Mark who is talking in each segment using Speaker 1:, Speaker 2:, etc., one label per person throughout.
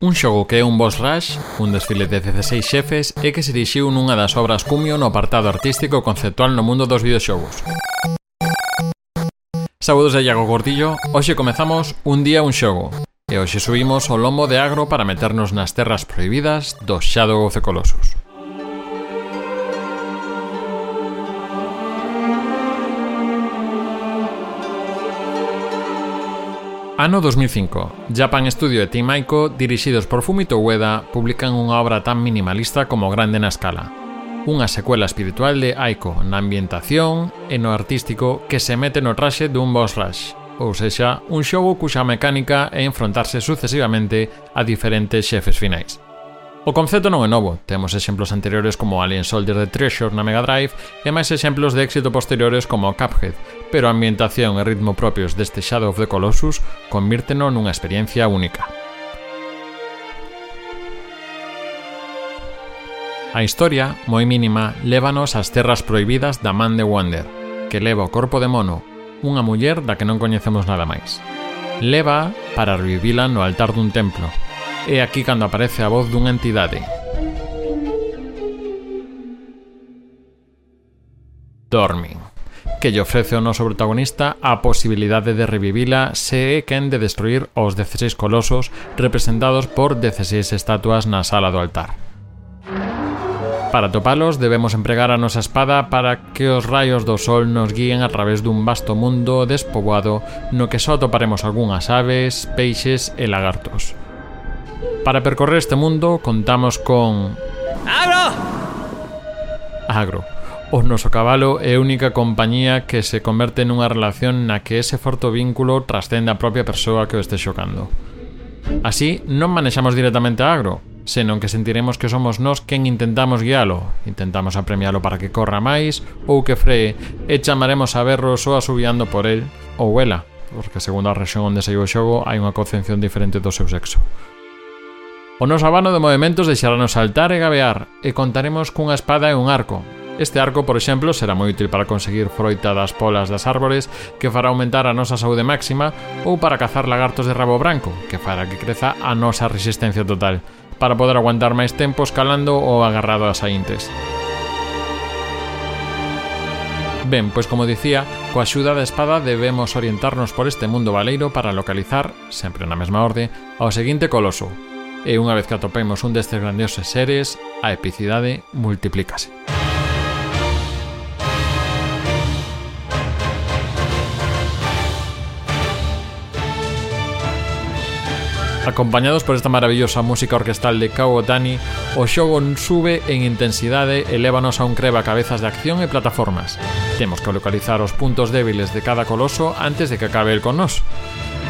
Speaker 1: Un xogo que é un boss rush, un desfile de 16 xefes e que se dirixiu nunha das obras cumio no apartado artístico conceptual no mundo dos videoxogos. Saúdos de Iago Gordillo, hoxe comezamos Un día un xogo, e hoxe subimos o lombo de agro para meternos nas terras prohibidas do Shadow of the Colossus. Ano 2005. Japan Studio e Team Aiko, dirixidos por Fumito Ueda, publican unha obra tan minimalista como grande na escala. Unha secuela espiritual de Aiko na ambientación e no artístico que se mete no traxe dun boss rush, ou sexa, un xogo cuxa mecánica é enfrontarse sucesivamente a diferentes xefes finais. O concepto non é novo, temos exemplos anteriores como Alien Soldier de Treasure na Mega Drive e máis exemplos de éxito posteriores como Cuphead, pero a ambientación e ritmo propios deste Shadow of the Colossus convírteno nunha experiencia única. A historia, moi mínima, lévanos ás terras proibidas da Man de Wonder, que leva o corpo de mono, unha muller da que non coñecemos nada máis. Leva para revivila no altar dun templo, É aquí cando aparece a voz dunha entidade. Dormin que lle ofrece ao noso protagonista a posibilidade de revivila se é quen de destruir os 16 colosos representados por 16 estatuas na sala do altar. Para topalos debemos empregar a nosa espada para que os raios do sol nos guíen a través dun vasto mundo despoboado no que só toparemos algunhas aves, peixes e lagartos. Para percorrer este mundo contamos con...
Speaker 2: Agro!
Speaker 1: Agro. O noso cabalo é a única compañía que se converte nunha relación na que ese forto vínculo trascende a propia persoa que o este xocando. Así, non manexamos directamente a Agro, senón que sentiremos que somos nós quen intentamos guialo, intentamos apremialo para que corra máis ou que free, e chamaremos a berros ou asubiando por el ou ela, porque segundo a rexión onde saiu o xogo hai unha concepción diferente do seu sexo. O noso abano de movimentos deixarános saltar e gabear, e contaremos cunha espada e un arco. Este arco, por exemplo, será moi útil para conseguir froita das polas das árbores, que fará aumentar a nosa saúde máxima, ou para cazar lagartos de rabo branco, que fará que creza a nosa resistencia total, para poder aguantar máis tempo escalando ou agarrado ás aintes. Ben, pois como dicía, coa axuda da espada debemos orientarnos por este mundo baleiro para localizar, sempre na mesma orde, ao seguinte coloso, e unha vez que atopemos un destes grandiosos seres, a epicidade multiplícase. Acompañados por esta maravillosa música orquestal de Kao Otani, o xogo sube en intensidade e lévanos a un creva cabezas de acción e plataformas. Temos que localizar os puntos débiles de cada coloso antes de que acabe el con nós.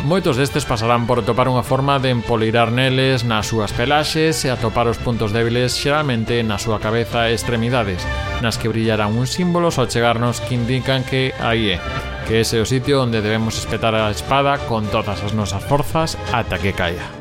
Speaker 1: Moitos destes pasarán por topar unha forma de empolirar neles nas súas pelaxes e atopar os puntos débiles xeralmente na súa cabeza e extremidades, nas que brillarán uns símbolos ao chegarnos que indican que aí é, que ese é o sitio onde debemos espetar a espada con todas as nosas forzas ata que caia.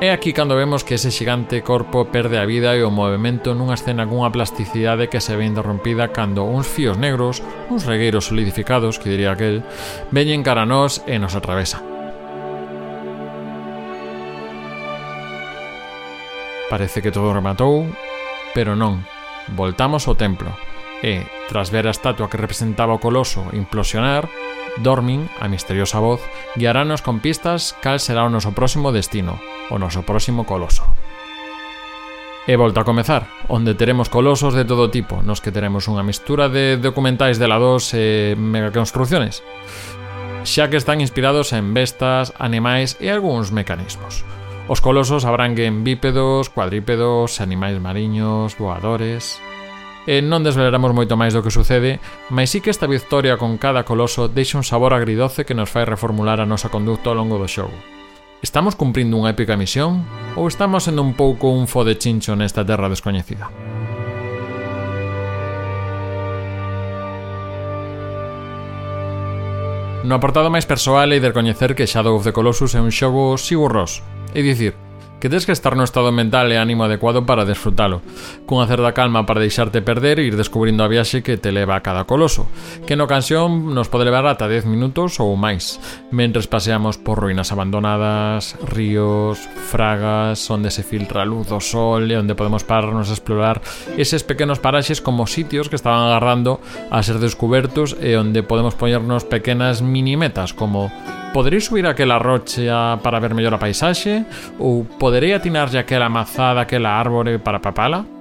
Speaker 1: É aquí cando vemos que ese xigante corpo perde a vida e o movimento nunha escena cunha plasticidade que se ve interrompida cando uns fíos negros, uns regueiros solidificados, que diría aquel, veñen cara a nós e nos atravesa. Parece que todo rematou, pero non. Voltamos ao templo e, tras ver a estatua que representaba o coloso implosionar, Dormin, a misteriosa voz, guiarános con pistas cal será o noso próximo destino, o noso próximo coloso. E volta a comezar, onde teremos colosos de todo tipo, nos que teremos unha mistura de documentais de la 2 e megaconstrucciones, xa que están inspirados en bestas, animais e algúns mecanismos. Os colosos abranguen bípedos, cuadrípedos, animais mariños, voadores... E non desvelaremos moito máis do que sucede, mas sí que esta victoria con cada coloso deixa un sabor agridoce que nos fai reformular a nosa conducta ao longo do xogo. Estamos cumprindo unha épica misión ou estamos sendo un pouco un fo de chincho nesta terra descoñecida? No apartado máis persoal e de recoñecer que Shadow of the Colossus é un xogo siguroso, é dicir, que tens que estar no estado mental e ánimo adecuado para desfrutalo, cunha certa calma para deixarte perder e ir descubrindo a viaxe que te leva a cada coloso, que no canción nos pode levar ata 10 minutos ou máis, mentres paseamos por ruínas abandonadas, ríos, fragas, onde se filtra a luz do sol e onde podemos pararnos a explorar eses pequenos paraxes como sitios que estaban agarrando a ser descubertos e onde podemos poñernos pequenas mini metas como Poderei subir aquela rocha para ver mellor a paisaxe? Ou poderei atinarlle aquela mazada, aquela árbore para papala?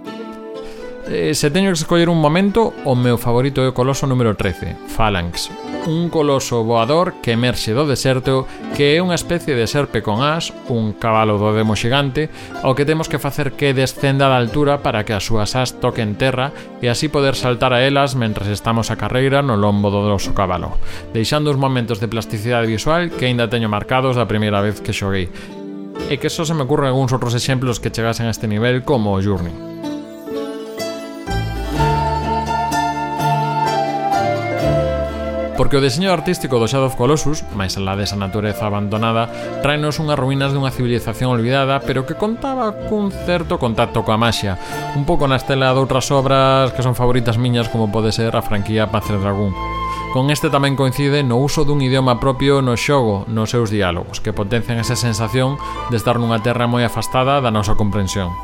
Speaker 1: Eh, se teño que escoller un momento, o meu favorito é o coloso número 13, Phalanx. Un coloso voador que emerxe do deserto, que é unha especie de serpe con as, un cabalo do demo xigante, ao que temos que facer que descenda da altura para que as súas as toquen terra e así poder saltar a elas mentres estamos a carreira no lombo do noso cabalo, deixando uns momentos de plasticidade visual que aínda teño marcados da primeira vez que xoguei. E que só se me ocurren algúns outros exemplos que chegasen a este nivel como o Journey. porque o deseño artístico do Shadow of Colossus, máis alá desa natureza abandonada, traenos unhas ruínas dunha civilización olvidada, pero que contaba cun certo contacto coa maxia, un pouco na estela de outras obras que son favoritas miñas como pode ser a franquía Panzer Dragón. Con este tamén coincide no uso dun idioma propio no xogo nos seus diálogos, que potencian esa sensación de estar nunha terra moi afastada da nosa comprensión.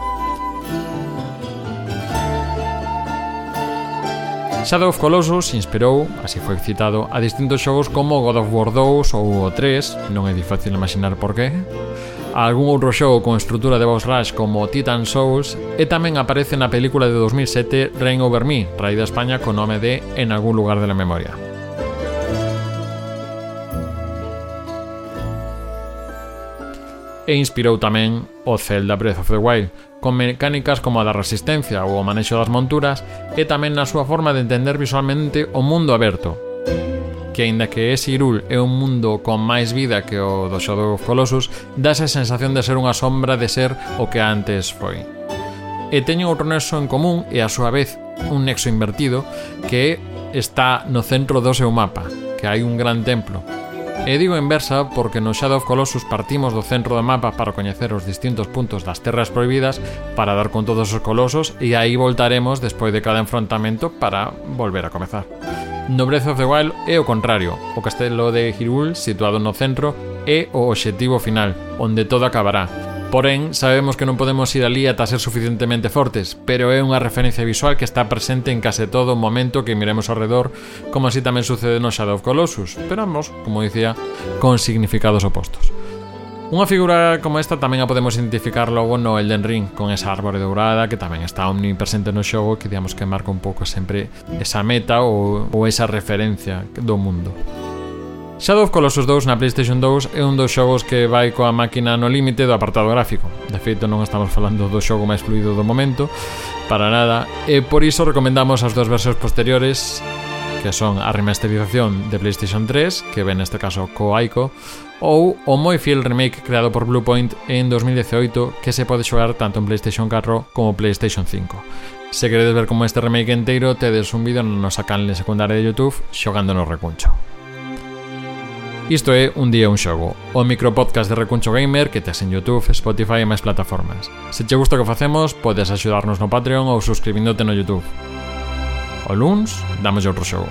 Speaker 1: Shadow of Colossus inspirou, así foi citado, a distintos xogos como God of War 2 ou o 3, non é difícil imaginar por qué, a algún outro xogo con estrutura de boss rush como Titan Souls e tamén aparece na película de 2007 Rain Over Me, traída a España co nome de En algún lugar de la memoria. e inspirou tamén o Zelda Breath of the Wild, con mecánicas como a da resistencia ou o manexo das monturas e tamén na súa forma de entender visualmente o mundo aberto, que aínda que ese Irul é un mundo con máis vida que o do Shadow of Colossus, dá esa sensación de ser unha sombra de ser o que antes foi. E teñen outro nexo en común e a súa vez un nexo invertido que está no centro do seu mapa, que hai un gran templo, E digo inversa porque no Shadow of Colossus partimos do centro do mapa para coñecer os distintos puntos das terras prohibidas para dar con todos os colosos e aí voltaremos despois de cada enfrontamento para volver a comezar. No Breath of the Wild é o contrario, o castelo de Hyrule situado no centro é o obxectivo final, onde todo acabará, Porén, sabemos que non podemos ir ali ata ser suficientemente fortes, pero é unha referencia visual que está presente en case todo o momento que miremos ao redor, como así tamén sucede no Shadow of Colossus, pero ambos, como dicía, con significados opostos. Unha figura como esta tamén a podemos identificar logo no Elden Ring, con esa árbore dourada que tamén está omnipresente no xogo, que digamos que marca un pouco sempre esa meta ou, ou esa referencia do mundo. Shadow of Colossus 2 na PlayStation 2 é un dos xogos que vai coa máquina no límite do apartado gráfico. De feito, non estamos falando do xogo máis fluido do momento, para nada, e por iso recomendamos as dúas versións posteriores que son a remasterización de PlayStation 3, que ven neste caso co Aiko, ou o moi fiel remake creado por Bluepoint en 2018 que se pode xogar tanto en PlayStation 4 como PlayStation 5. Se queredes ver como este remake inteiro, tedes un vídeo na nosa canle secundaria de Youtube xogando no recuncho. Isto é Un día un xogo, o micropodcast de Recuncho Gamer que tes en Youtube, Spotify e máis plataformas. Se che gusta o que facemos, podes axudarnos no Patreon ou suscribíndote no Youtube. O luns, damos outro xogo.